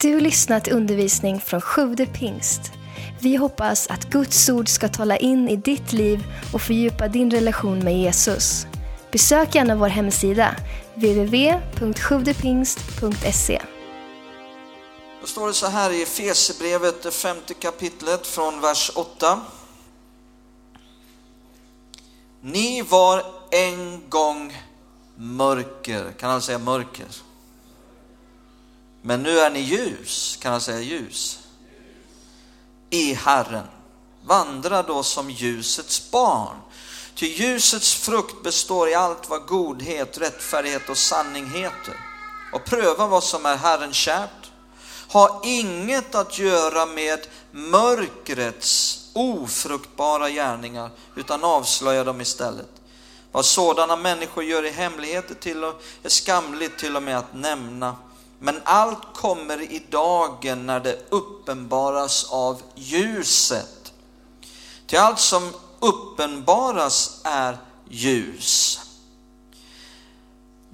Du lyssnat till undervisning från Sjude pingst. Vi hoppas att Guds ord ska tala in i ditt liv och fördjupa din relation med Jesus. Besök gärna vår hemsida, www.sjuvdepingst.se. Då står det så här i Efesierbrevet, det femte kapitlet från vers 8. Ni var en gång mörker, kan han säga mörker? Men nu är ni ljus, kan han säga ljus? I Herren. Vandra då som ljusets barn. Ty ljusets frukt består i allt vad godhet, rättfärdighet och sanning heter. Och pröva vad som är Herren kärt. Ha inget att göra med mörkrets ofruktbara gärningar, utan avslöja dem istället. Vad sådana människor gör i hemligheter till och är skamligt till och med att nämna. Men allt kommer i dagen när det uppenbaras av ljuset. Till allt som uppenbaras är ljus.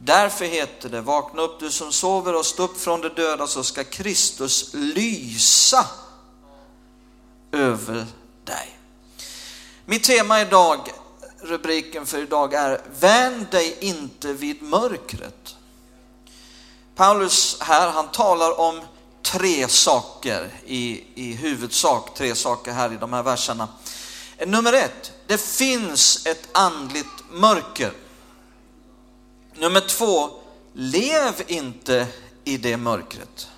Därför heter det, vakna upp du som sover och stå upp från de döda så ska Kristus lysa över dig. Mitt tema idag, rubriken för idag är Vänd dig inte vid mörkret. Paulus här, han talar om tre saker i, i huvudsak, tre saker här i de här verserna. Nummer ett, det finns ett andligt mörker. Nummer två, lev inte i det mörkret.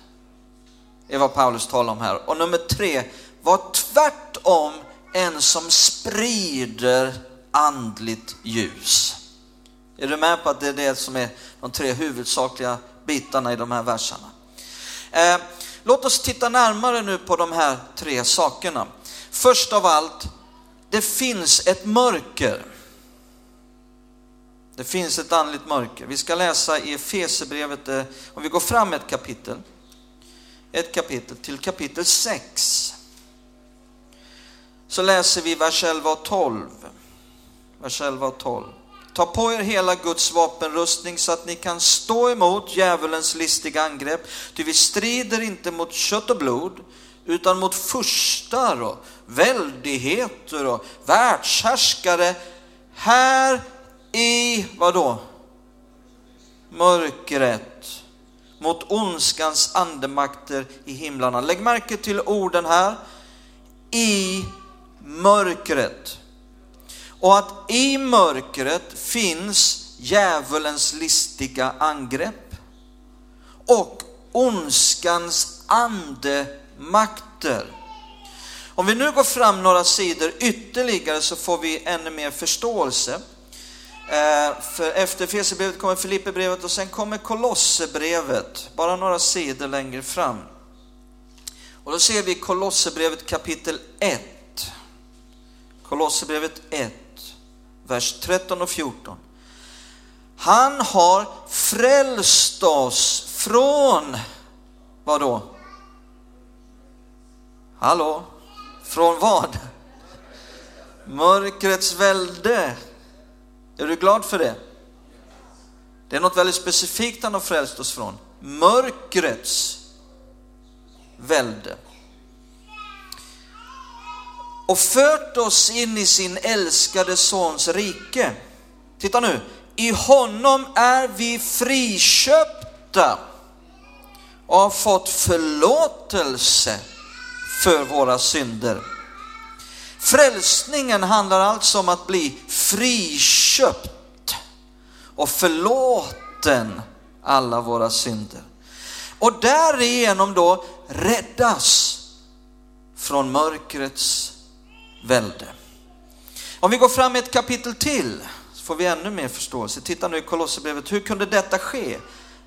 Det är vad Paulus talar om här. Och nummer tre, var tvärtom en som sprider andligt ljus. Är du med på att det är det som är de tre huvudsakliga bitarna i de här verserna? Eh, låt oss titta närmare nu på de här tre sakerna. Först av allt, det finns ett mörker. Det finns ett andligt mörker. Vi ska läsa i Efesierbrevet, eh, om vi går fram ett kapitel, ett kapitel till kapitel 6. Så läser vi vers 11 och 12. Vers 11 och 12. Ta på er hela Guds vapenrustning så att ni kan stå emot djävulens listiga angrepp. Ty vi strider inte mot kött och blod, utan mot furstar och väldigheter och världshärskare här i, vadå? Mörkret, mot ondskans andemakter i himlarna. Lägg märke till orden här, i mörkret. Och att i mörkret finns djävulens listiga angrepp och ondskans andemakter. Om vi nu går fram några sidor ytterligare så får vi ännu mer förståelse. Eh, för efter Fesebrevet kommer Filipperbrevet och sen kommer Kolosserbrevet, bara några sidor längre fram. Och då ser vi Kolosserbrevet kapitel 1. Kolosserbrevet 1, vers 13 och 14. Han har frälst oss från, vad då? Hallå? Från vad? Mörkrets välde. Är du glad för det? Det är något väldigt specifikt han har frälst oss från. Mörkrets välde. Och fört oss in i sin älskade sons rike. Titta nu, i honom är vi friköpta och har fått förlåtelse för våra synder. Frälsningen handlar alltså om att bli friköpt och förlåten alla våra synder. Och därigenom då räddas från mörkrets välde. Om vi går fram ett kapitel till så får vi ännu mer förståelse. Titta nu i Kolosserbrevet, hur kunde detta ske?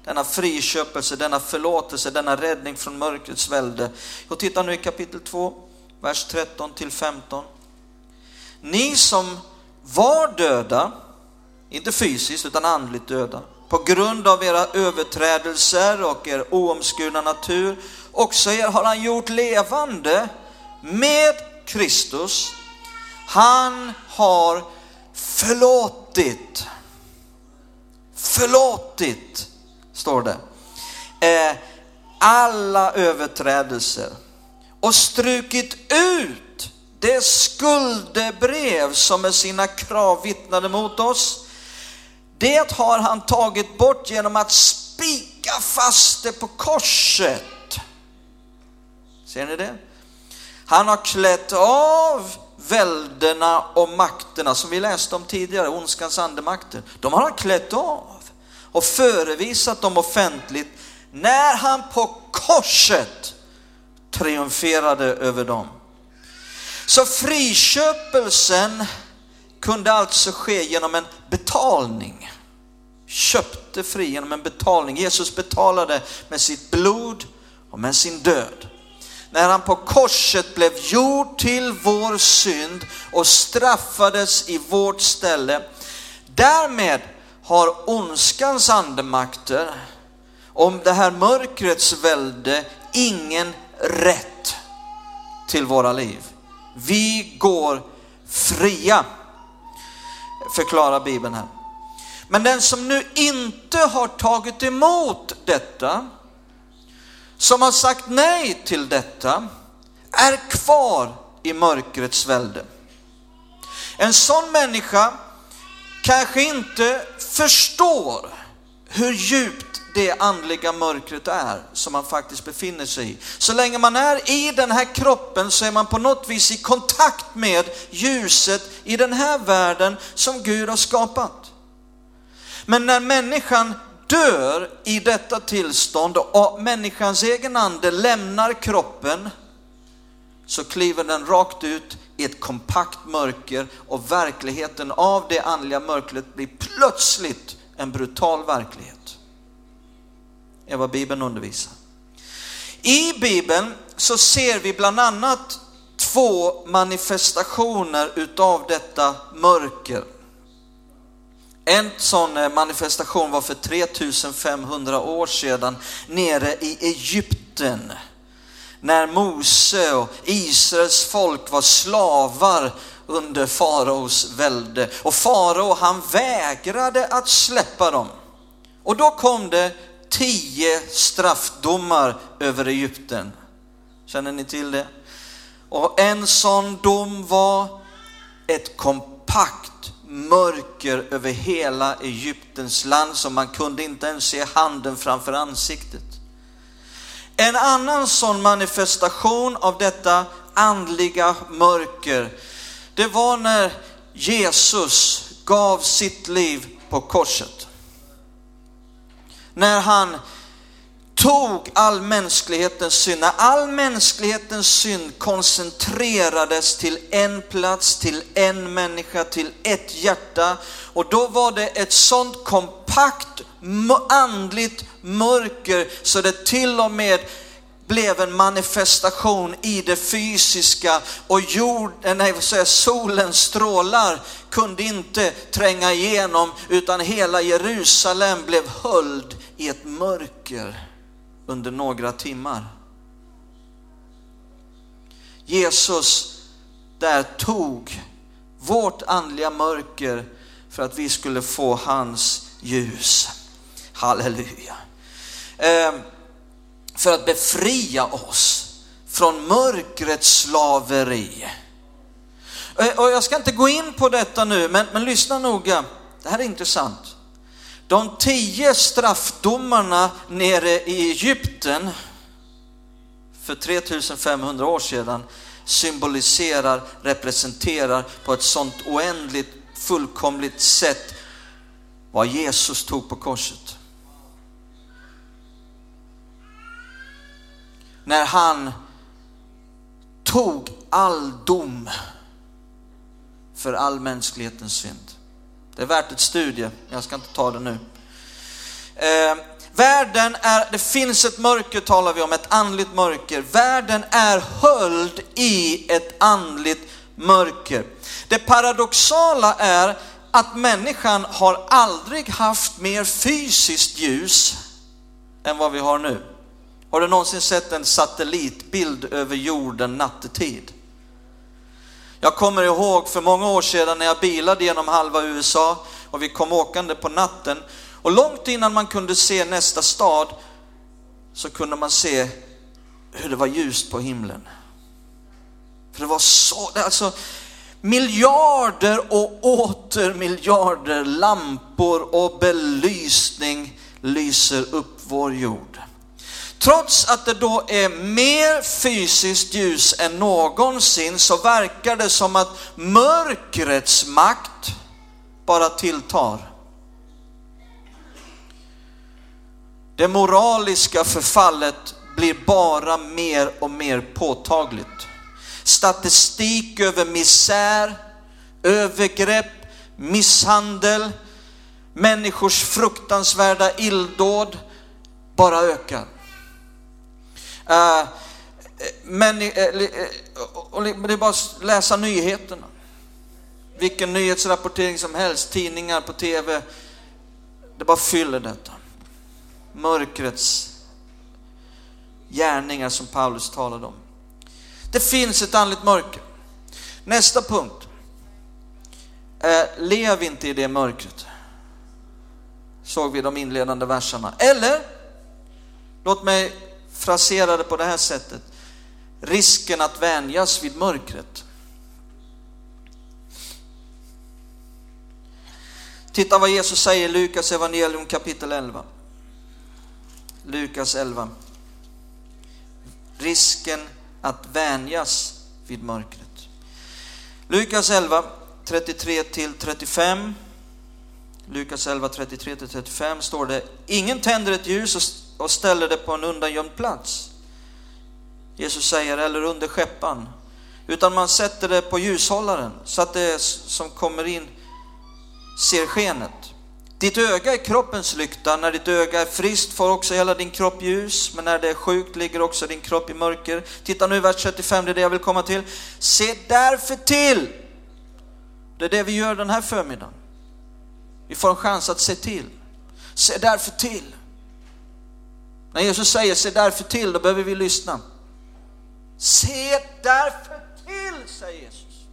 Denna friköpelse, denna förlåtelse, denna räddning från mörkrets välde. Och titta nu i kapitel 2, vers 13 till 15. Ni som var döda, inte fysiskt utan andligt döda, på grund av era överträdelser och er oomskurna natur, också er har han gjort levande med Kristus. Han har förlåtit. Förlåtit, står det. Eh, alla överträdelser och strukit ut det skuldebrev som med sina krav vittnade mot oss. Det har han tagit bort genom att spika fast det på korset. Ser ni det? Han har klätt av väldena och makterna som vi läste om tidigare, ondskans andemakter. De har han klätt av och förevisat dem offentligt när han på korset triumferade över dem. Så friköpelsen kunde alltså ske genom en betalning. Köpte fri genom en betalning. Jesus betalade med sitt blod och med sin död. När han på korset blev gjord till vår synd och straffades i vårt ställe. Därmed har ondskans andemakter, om det här mörkrets välde, ingen rätt till våra liv. Vi går fria, förklarar Bibeln här. Men den som nu inte har tagit emot detta, som har sagt nej till detta, är kvar i mörkrets välde. En sån människa kanske inte förstår hur djupt det andliga mörkret är som man faktiskt befinner sig i. Så länge man är i den här kroppen så är man på något vis i kontakt med ljuset i den här världen som Gud har skapat. Men när människan dör i detta tillstånd och människans egen ande lämnar kroppen så kliver den rakt ut i ett kompakt mörker och verkligheten av det andliga mörkret blir plötsligt en brutal verklighet Det är vad Bibeln undervisar. I Bibeln så ser vi bland annat två manifestationer utav detta mörker. En sån eh, manifestation var för 3500 år sedan nere i Egypten. När Mose och Israels folk var slavar under faraos välde. Och farao han vägrade att släppa dem. Och då kom det tio straffdomar över Egypten. Känner ni till det? Och en sån dom var ett kompakt mörker över hela Egyptens land så man kunde inte ens se handen framför ansiktet. En annan sån manifestation av detta andliga mörker, det var när Jesus gav sitt liv på korset när han tog all mänsklighetens synd, när all mänsklighetens synd koncentrerades till en plats, till en människa, till ett hjärta. Och då var det ett sånt kompakt andligt mörker så det till och med blev en manifestation i det fysiska och jorden, eh, nej, säga, solens strålar kunde inte tränga igenom utan hela Jerusalem blev höljd i ett mörker under några timmar. Jesus där tog vårt andliga mörker för att vi skulle få hans ljus. Halleluja. Ehm, för att befria oss från mörkrets slaveri. Eh, och jag ska inte gå in på detta nu, men, men lyssna noga. Det här är intressant. De tio straffdomarna nere i Egypten för 3500 år sedan symboliserar, representerar på ett sånt oändligt fullkomligt sätt vad Jesus tog på korset. När han tog all dom för all mänsklighetens synd. Det är värt ett studie, jag ska inte ta det nu. Eh, världen är, det finns ett mörker talar vi om, ett andligt mörker. Världen är höljd i ett andligt mörker. Det paradoxala är att människan har aldrig haft mer fysiskt ljus än vad vi har nu. Har du någonsin sett en satellitbild över jorden nattetid? Jag kommer ihåg för många år sedan när jag bilade genom halva USA och vi kom åkande på natten och långt innan man kunde se nästa stad så kunde man se hur det var ljust på himlen. För det var så, alltså miljarder och åter miljarder lampor och belysning lyser upp vår jord. Trots att det då är mer fysiskt ljus än någonsin så verkar det som att mörkrets makt bara tilltar. Det moraliska förfallet blir bara mer och mer påtagligt. Statistik över misär, övergrepp, misshandel, människors fruktansvärda illdåd bara ökar. Uh, men, det är bara att läsa nyheterna. Vilken nyhetsrapportering som helst, tidningar på tv. Det bara fyller detta. Mörkrets gärningar som Paulus talade om. Det finns ett andligt mörker. Nästa punkt. Eh, lev inte i det mörkret. Såg vi de inledande verserna. Eller, låt mig fraserade på det här sättet. Risken att vänjas vid mörkret. Titta vad Jesus säger i Lukas evangelium kapitel 11. Lukas 11. Risken att vänjas vid mörkret. Lukas 11, 33 till 35. Lukas 11, 33 till 35 står det, ingen tänder ett ljus och ställer det på en undangömd plats. Jesus säger, eller under skeppan, utan man sätter det på ljushållaren så att det som kommer in ser skenet. Ditt öga är kroppens lykta, när ditt öga är friskt får också hela din kropp ljus, men när det är sjukt ligger också din kropp i mörker. Titta nu vers 35, det är det jag vill komma till. Se därför till! Det är det vi gör den här förmiddagen. Vi får en chans att se till. Se därför till. När Jesus säger se därför till, då behöver vi lyssna. Se därför till, säger Jesus.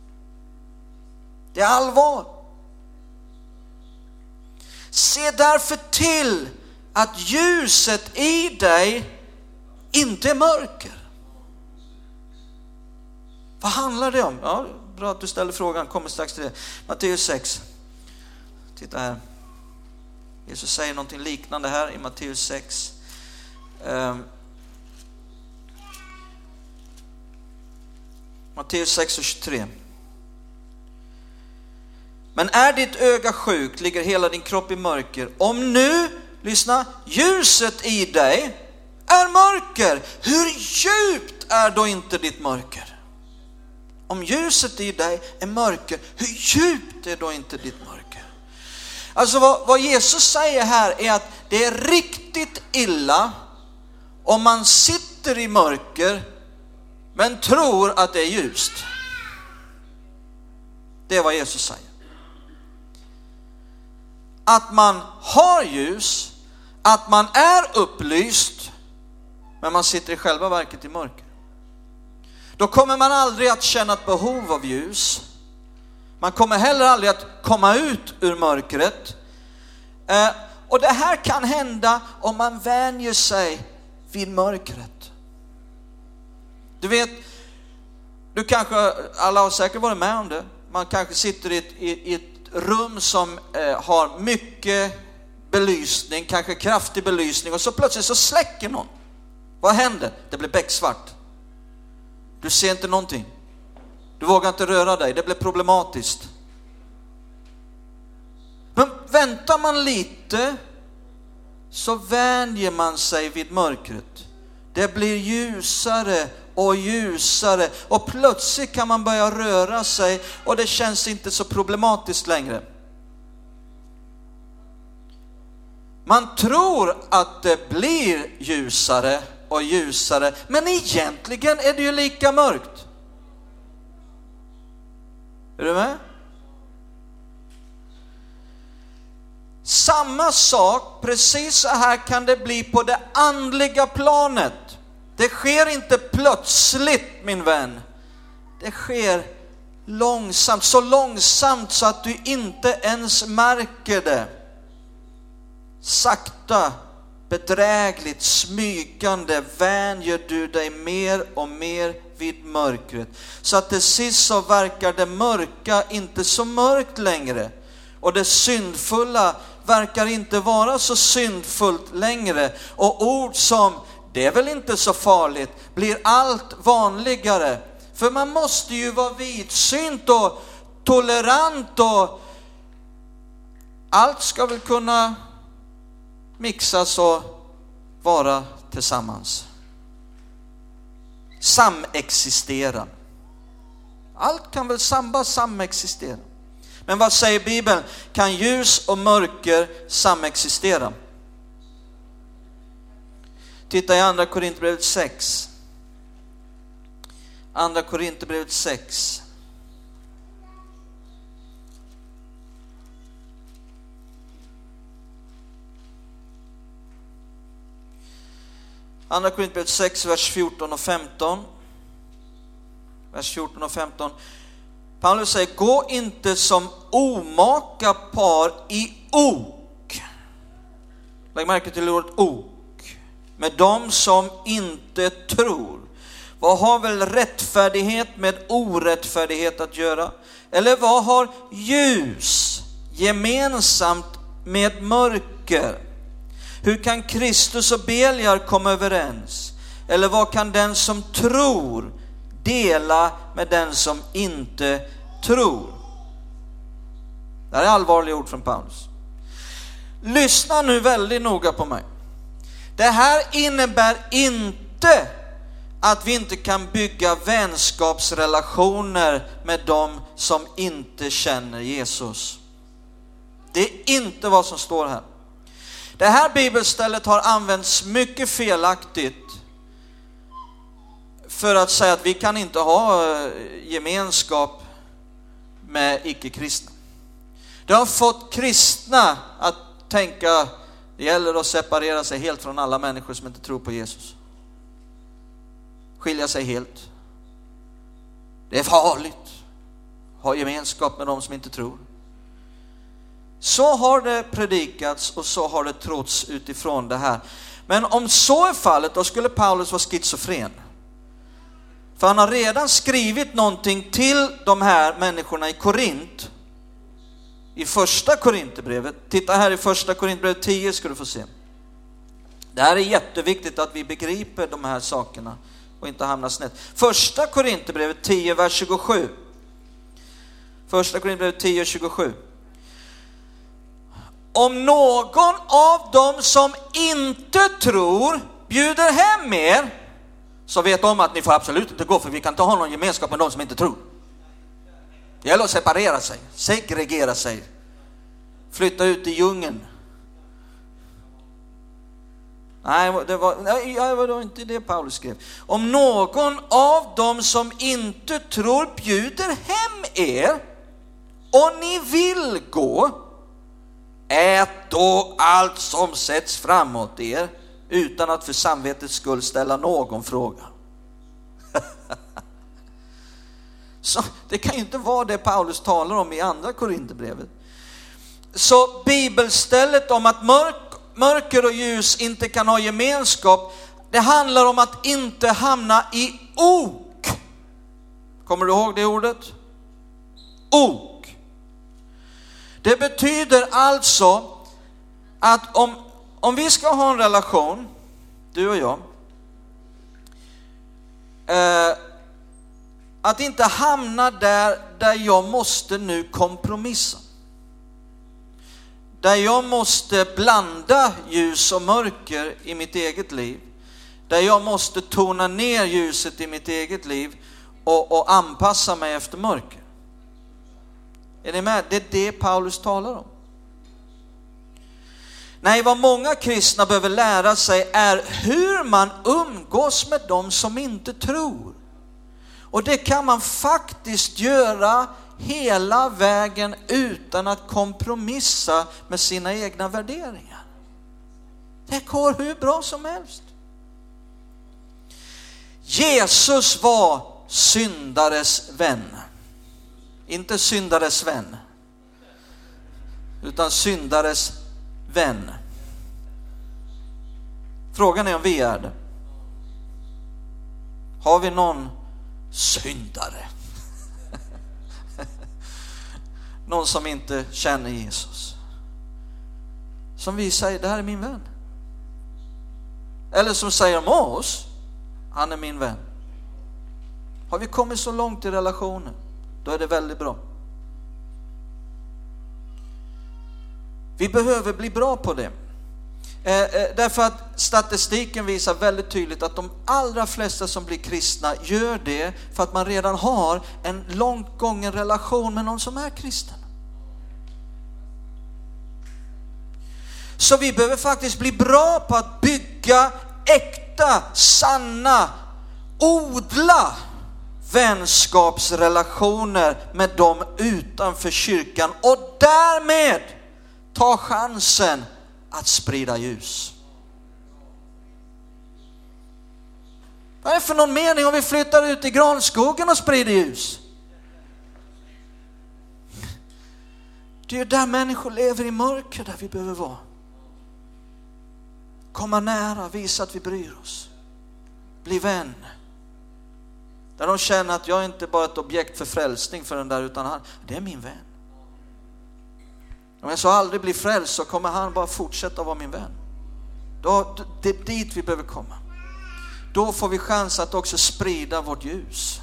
Det är allvar. Se därför till att ljuset i dig inte är mörker. Vad handlar det om? Ja, bra att du ställer frågan, kommer strax till det. Matteus 6. Titta här. Jesus säger någonting liknande här i Matteus 6. Um, Matteus 6 och 23. Men är ditt öga sjukt ligger hela din kropp i mörker. Om nu, lyssna, ljuset i dig är mörker, hur djupt är då inte ditt mörker? Om ljuset i dig är mörker, hur djupt är då inte ditt mörker? Alltså vad, vad Jesus säger här är att det är riktigt illa om man sitter i mörker men tror att det är ljust. Det är vad Jesus säger att man har ljus, att man är upplyst, men man sitter i själva verket i mörker. Då kommer man aldrig att känna ett behov av ljus. Man kommer heller aldrig att komma ut ur mörkret. Eh, och det här kan hända om man vänjer sig vid mörkret. Du vet, du kanske, alla har säkert varit med om det, man kanske sitter i ett, i, i ett rum som eh, har mycket belysning, kanske kraftig belysning och så plötsligt så släcker någon. Vad händer? Det blir becksvart. Du ser inte någonting. Du vågar inte röra dig, det blir problematiskt. Men väntar man lite så vänjer man sig vid mörkret. Det blir ljusare och ljusare och plötsligt kan man börja röra sig och det känns inte så problematiskt längre. Man tror att det blir ljusare och ljusare, men egentligen är det ju lika mörkt. Är du med? Samma sak, precis så här kan det bli på det andliga planet. Det sker inte plötsligt min vän. Det sker långsamt, så långsamt så att du inte ens märker det. Sakta bedrägligt, smygande vänjer du dig mer och mer vid mörkret. Så att till sist så verkar det mörka inte så mörkt längre. Och det syndfulla verkar inte vara så syndfullt längre. Och ord som det är väl inte så farligt blir allt vanligare. För man måste ju vara vidsynt och tolerant och allt ska väl kunna mixas och vara tillsammans. Samexistera. Allt kan väl samba samexistera. Men vad säger Bibeln? Kan ljus och mörker samexistera? Titta i andra Korinthierbrevet 6. Andra Korinthierbrevet 6. Andra Korinthierbrevet 6, vers 14 och 15. Vers 14 och 15. Paulus säger, gå inte som omaka par i ok. Lägg märke till ordet ok. Med dem som inte tror. Vad har väl rättfärdighet med orättfärdighet att göra? Eller vad har ljus gemensamt med mörker? Hur kan Kristus och Beliar komma överens? Eller vad kan den som tror dela med den som inte tror? Det här är allvarliga ord från Paulus. Lyssna nu väldigt noga på mig. Det här innebär inte att vi inte kan bygga vänskapsrelationer med dem som inte känner Jesus. Det är inte vad som står här. Det här bibelstället har använts mycket felaktigt för att säga att vi kan inte ha eh, gemenskap med icke-kristna. Det har fått kristna att tänka det gäller att separera sig helt från alla människor som inte tror på Jesus. Skilja sig helt. Det är farligt. Ha gemenskap med de som inte tror. Så har det predikats och så har det trotts utifrån det här. Men om så är fallet, då skulle Paulus vara schizofren. För han har redan skrivit någonting till de här människorna i Korint. I första Korinthierbrevet. Titta här i första Korinthierbrevet 10 ska du få se. Det här är jätteviktigt att vi begriper de här sakerna och inte hamnar snett. Första Korinthierbrevet 10, vers 27. Första Korinthierbrevet 10, 27 om någon av dem som inte tror bjuder hem er, så vet de att ni får absolut inte gå för vi kan inte ha någon gemenskap med de som inte tror. Det gäller att separera sig, segregera sig, flytta ut i djungeln. Nej, det var, nej, det var inte det Paulus skrev. Om någon av dem som inte tror bjuder hem er och ni vill gå, Ät då allt som sätts framåt er utan att för samvetets skull ställa någon fråga. Så det kan ju inte vara det Paulus talar om i andra Korinthierbrevet. Så bibelstället om att mörk, mörker och ljus inte kan ha gemenskap, det handlar om att inte hamna i ok. Kommer du ihåg det ordet? Ok. Det betyder alltså att om, om vi ska ha en relation, du och jag, eh, att inte hamna där, där jag måste nu kompromissa. Där jag måste blanda ljus och mörker i mitt eget liv. Där jag måste tona ner ljuset i mitt eget liv och, och anpassa mig efter mörker. Är ni med? Det är det Paulus talar om. Nej, vad många kristna behöver lära sig är hur man umgås med dem som inte tror. Och det kan man faktiskt göra hela vägen utan att kompromissa med sina egna värderingar. Det går hur bra som helst. Jesus var syndares vän. Inte syndares vän, utan syndares vän. Frågan är om vi är det. Har vi någon syndare? någon som inte känner Jesus? Som vi säger, det här är min vän. Eller som säger om oss, han är min vän. Har vi kommit så långt i relationen, då är det väldigt bra. Vi behöver bli bra på det. Eh, eh, därför att statistiken visar väldigt tydligt att de allra flesta som blir kristna gör det för att man redan har en långt gången relation med någon som är kristen. Så vi behöver faktiskt bli bra på att bygga äkta, sanna, odla vänskapsrelationer med dem utanför kyrkan och därmed ta chansen att sprida ljus. Vad är det för någon mening om vi flyttar ut i granskogen och sprider ljus? Det är där människor lever i mörker där vi behöver vara. Komma nära, visa att vi bryr oss. Bli vän. Där de känner att jag är inte bara är ett objekt för frälsning för den där, utan han, det är min vän. Om jag så aldrig blir frälst så kommer han bara fortsätta vara min vän. Då, det är dit vi behöver komma. Då får vi chans att också sprida vårt ljus.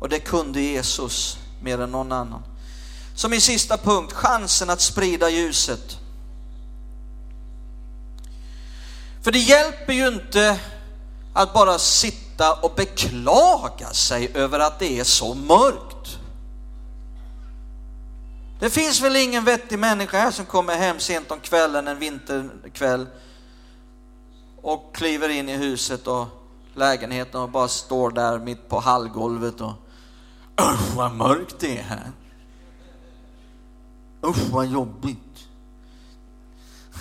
Och det kunde Jesus mer än någon annan. Så min sista punkt, chansen att sprida ljuset. För det hjälper ju inte att bara sitta och beklaga sig över att det är så mörkt. Det finns väl ingen vettig människa här som kommer hem sent om kvällen en vinterkväll och kliver in i huset och lägenheten och bara står där mitt på hallgolvet och Usch vad mörkt det är här. Usch vad jobbigt.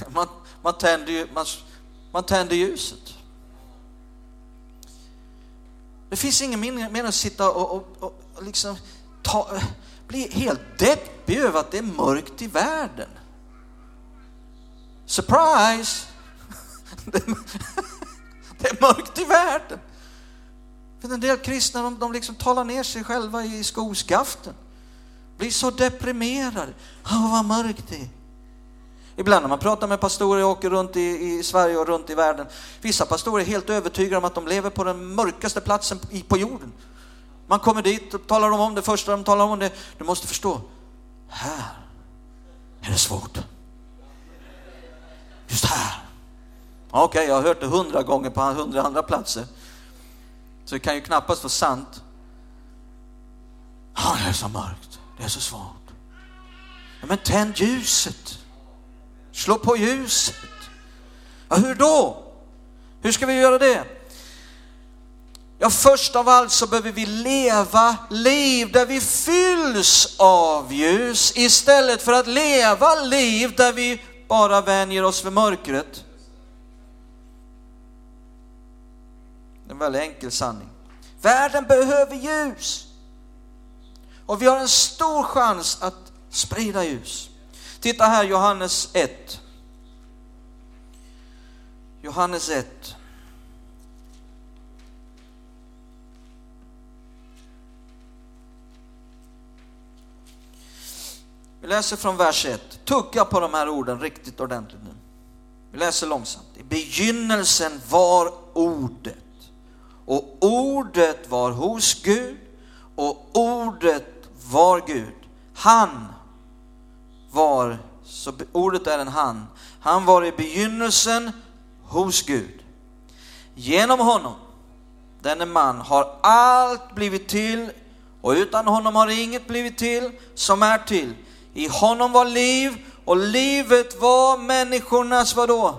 Man, man, tänder, man, man tänder ljuset. Det finns ingen mening att sitta och, och, och liksom ta, bli helt deppig över att det är mörkt i världen. Surprise! Det är mörkt i världen. För en del kristna de, de liksom talar ner sig själva i skoskaften. Blir så deprimerade. Åh, vad mörkt det är. Ibland när man pratar med pastorer, jag åker runt i, i, Sverige och runt i världen. Vissa pastorer är helt övertygade om att de lever på den mörkaste platsen på jorden. Man kommer dit och talar om det första de talar om det. Du måste förstå, här är det svårt. Just här. Okej, okay, jag har hört det hundra gånger på hundra andra platser. Så det kan ju knappast vara sant. Ja, det är så mörkt, det är så svårt. Ja, men tänd ljuset. Slå på ljuset. Ja, hur då? Hur ska vi göra det? Ja, först av allt så behöver vi leva liv där vi fylls av ljus istället för att leva liv där vi bara vänjer oss vid mörkret. Det är en väldigt enkel sanning. Världen behöver ljus. Och vi har en stor chans att sprida ljus. Titta här Johannes 1. Johannes 1. Vi läser från vers 1. Tugga på de här orden riktigt ordentligt nu. Vi läser långsamt. I begynnelsen var ordet. Och ordet var hos Gud och ordet var Gud. Han var, så ordet är en han. Han var i begynnelsen hos Gud. Genom honom, denne man, har allt blivit till och utan honom har inget blivit till som är till. I honom var liv och livet var människornas vadå?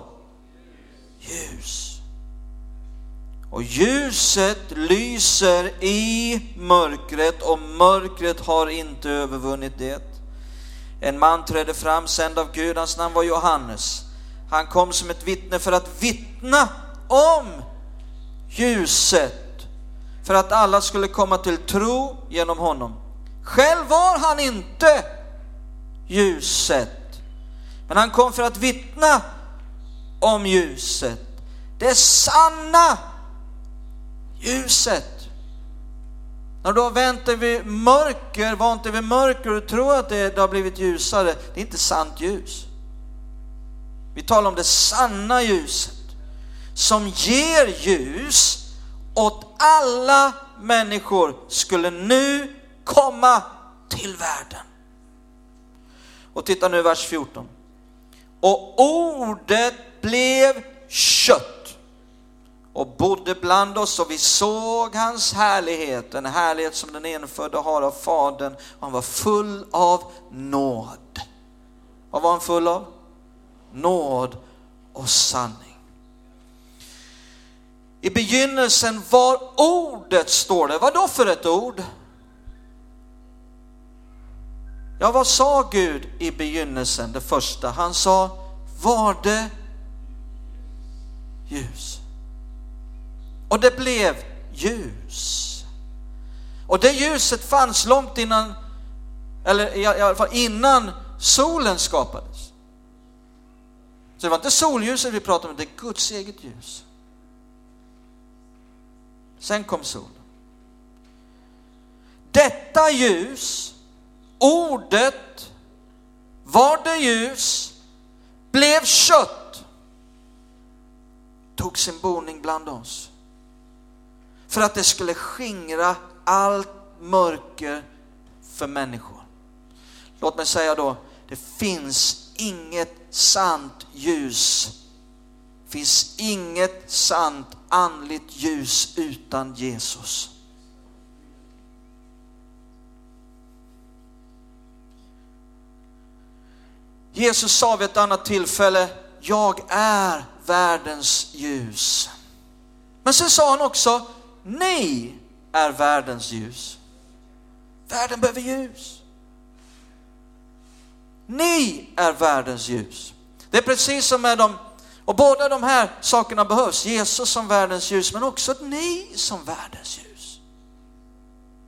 Ljus. Och ljuset lyser i mörkret och mörkret har inte övervunnit det. En man trädde fram, sänd av Gud, hans namn var Johannes. Han kom som ett vittne för att vittna om ljuset, för att alla skulle komma till tro genom honom. Själv var han inte ljuset. Men han kom för att vittna om ljuset. Det sanna ljuset. När du har vänt dig vid mörker, vant dig vid mörker och tror att det, det har blivit ljusare, det är inte sant ljus. Vi talar om det sanna ljuset som ger ljus åt alla människor skulle nu komma till världen. Och titta nu vers 14. Och ordet blev kött och bodde bland oss och vi såg hans härlighet, en härlighet som den enfödde har av Fadern. Och han var full av nåd. Vad var han full av? Nåd och sanning. I begynnelsen var ordet, står det. Vad då för ett ord? Ja, vad sa Gud i begynnelsen, det första? Han sa, var det ljus? Och det blev ljus. Och det ljuset fanns långt innan, eller i alla fall innan solen skapades. Så det var inte solljuset vi pratade om, det är Guds eget ljus. Sen kom solen. Detta ljus, ordet, var det ljus, blev kött, tog sin boning bland oss. För att det skulle skingra allt mörker för människor. Låt mig säga då, det finns inget sant ljus. Det finns inget sant andligt ljus utan Jesus. Jesus sa vid ett annat tillfälle, jag är världens ljus. Men sen sa han också, ni är världens ljus. Världen behöver ljus. Ni är världens ljus. Det är precis som med dem, och båda de här sakerna behövs. Jesus som världens ljus, men också ni som världens ljus.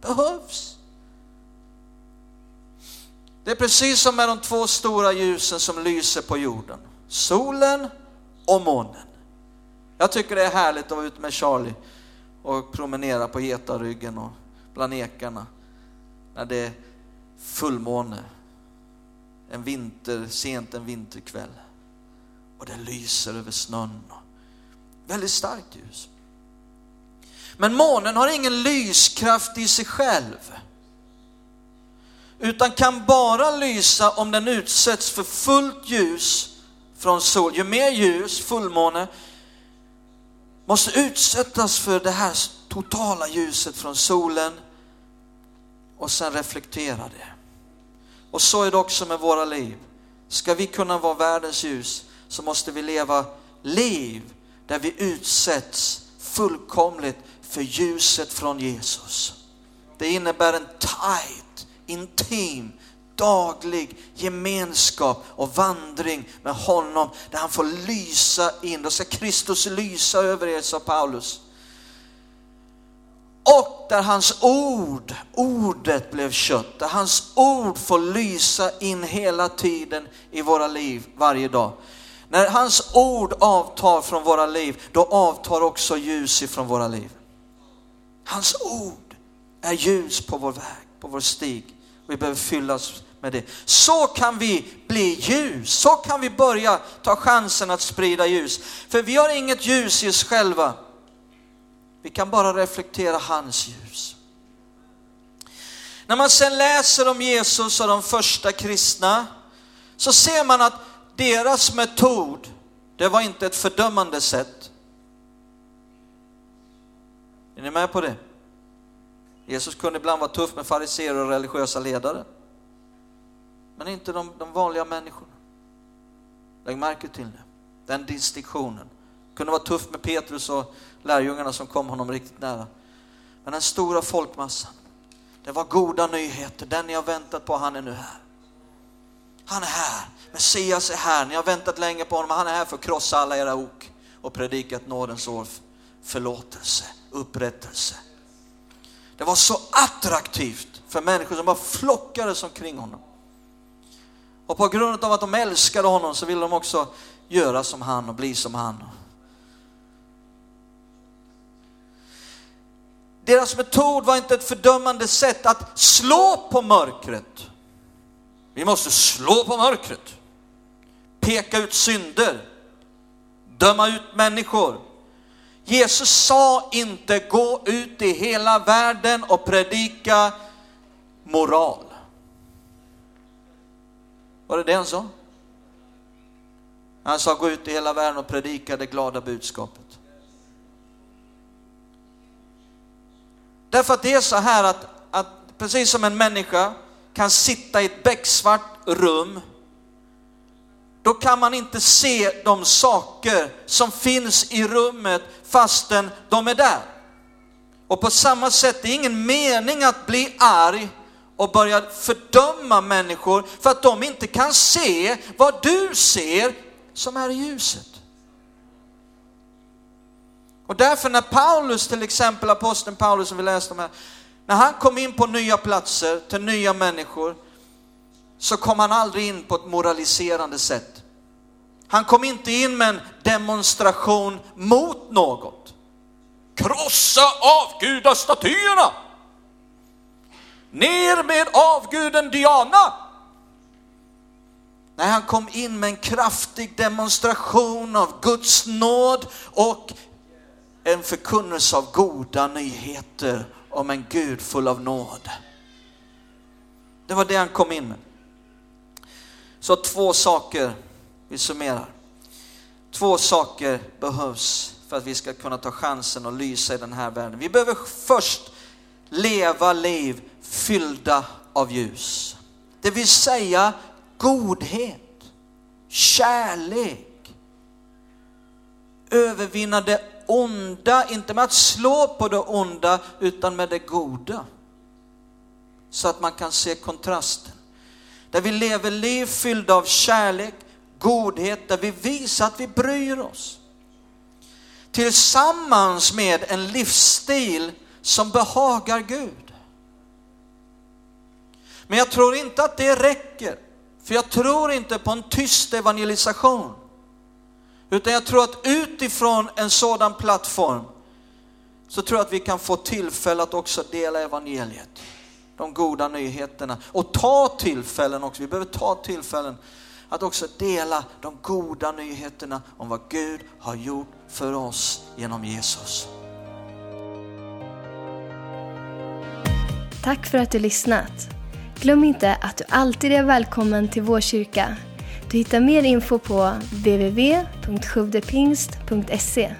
Behövs. Det är precis som med de två stora ljusen som lyser på jorden. Solen och månen. Jag tycker det är härligt att vara ute med Charlie och promenera på Getaryggen och bland ekarna när det är fullmåne. En vinter, sent en vinterkväll. Och det lyser över snön. Väldigt starkt ljus. Men månen har ingen lyskraft i sig själv. Utan kan bara lysa om den utsätts för fullt ljus från sol. Ju mer ljus, fullmåne, måste utsättas för det här totala ljuset från solen och sen reflektera det. Och så är det också med våra liv. Ska vi kunna vara världens ljus så måste vi leva liv där vi utsätts fullkomligt för ljuset från Jesus. Det innebär en tight, intim, daglig gemenskap och vandring med honom där han får lysa in. Då ska Kristus lysa över er, sa Paulus. Och där hans ord, ordet blev kött, där hans ord får lysa in hela tiden i våra liv varje dag. När hans ord avtar från våra liv, då avtar också ljus ifrån våra liv. Hans ord är ljus på vår väg, på vår stig. Vi behöver fyllas med det. Så kan vi bli ljus, så kan vi börja ta chansen att sprida ljus. För vi har inget ljus i oss själva. Vi kan bara reflektera hans ljus. När man sen läser om Jesus och de första kristna så ser man att deras metod, det var inte ett fördömande sätt. Är ni med på det? Jesus kunde ibland vara tuff med fariseer och religiösa ledare. Men inte de, de vanliga människorna. Lägg märke till det. Den distinktionen. Kunde vara tuff med Petrus och lärjungarna som kom honom riktigt nära. Men den stora folkmassan, det var goda nyheter. Den ni har väntat på, han är nu här. Han är här. Messias är här. Ni har väntat länge på honom. Han är här för att krossa alla era ok och predika ett nådens år, förlåtelse, upprättelse. Det var så attraktivt för människor som bara flockades omkring honom. Och på grund av att de älskade honom så ville de också göra som han och bli som han. Deras metod var inte ett fördömande sätt att slå på mörkret. Vi måste slå på mörkret, peka ut synder, döma ut människor. Jesus sa inte gå ut i hela världen och predika moral. Var det det han sa? Han sa gå ut i hela världen och predika det glada budskapet. Därför att det är så här att, att precis som en människa kan sitta i ett becksvart rum, då kan man inte se de saker som finns i rummet fastän de är där. Och på samma sätt, det är ingen mening att bli arg och börja fördöma människor för att de inte kan se vad du ser som är i ljuset. Och därför när Paulus, till exempel aposteln Paulus som vi läste om här, när han kom in på nya platser till nya människor så kom han aldrig in på ett moraliserande sätt. Han kom inte in med en demonstration mot något. Krossa avgudastatyerna! Ner med avguden Diana! Nej, han kom in med en kraftig demonstration av Guds nåd och en förkunnelse av goda nyheter om en Gud full av nåd. Det var det han kom in med. Så två saker, vi summerar. Två saker behövs för att vi ska kunna ta chansen att lysa i den här världen. Vi behöver först leva liv fyllda av ljus. Det vill säga godhet, kärlek, övervinna det onda, inte med att slå på det onda, utan med det goda. Så att man kan se kontrasten. Där vi lever liv fyllda av kärlek, godhet, där vi visar att vi bryr oss. Tillsammans med en livsstil som behagar Gud. Men jag tror inte att det räcker, för jag tror inte på en tyst evangelisation. Utan jag tror att utifrån en sådan plattform så tror jag att vi kan få tillfälle att också dela evangeliet. De goda nyheterna och ta tillfällen också. Vi behöver ta tillfällen att också dela de goda nyheterna om vad Gud har gjort för oss genom Jesus. Tack för att du lyssnat. Glöm inte att du alltid är välkommen till vår kyrka. Du hittar mer info på www.sjuvdepingst.se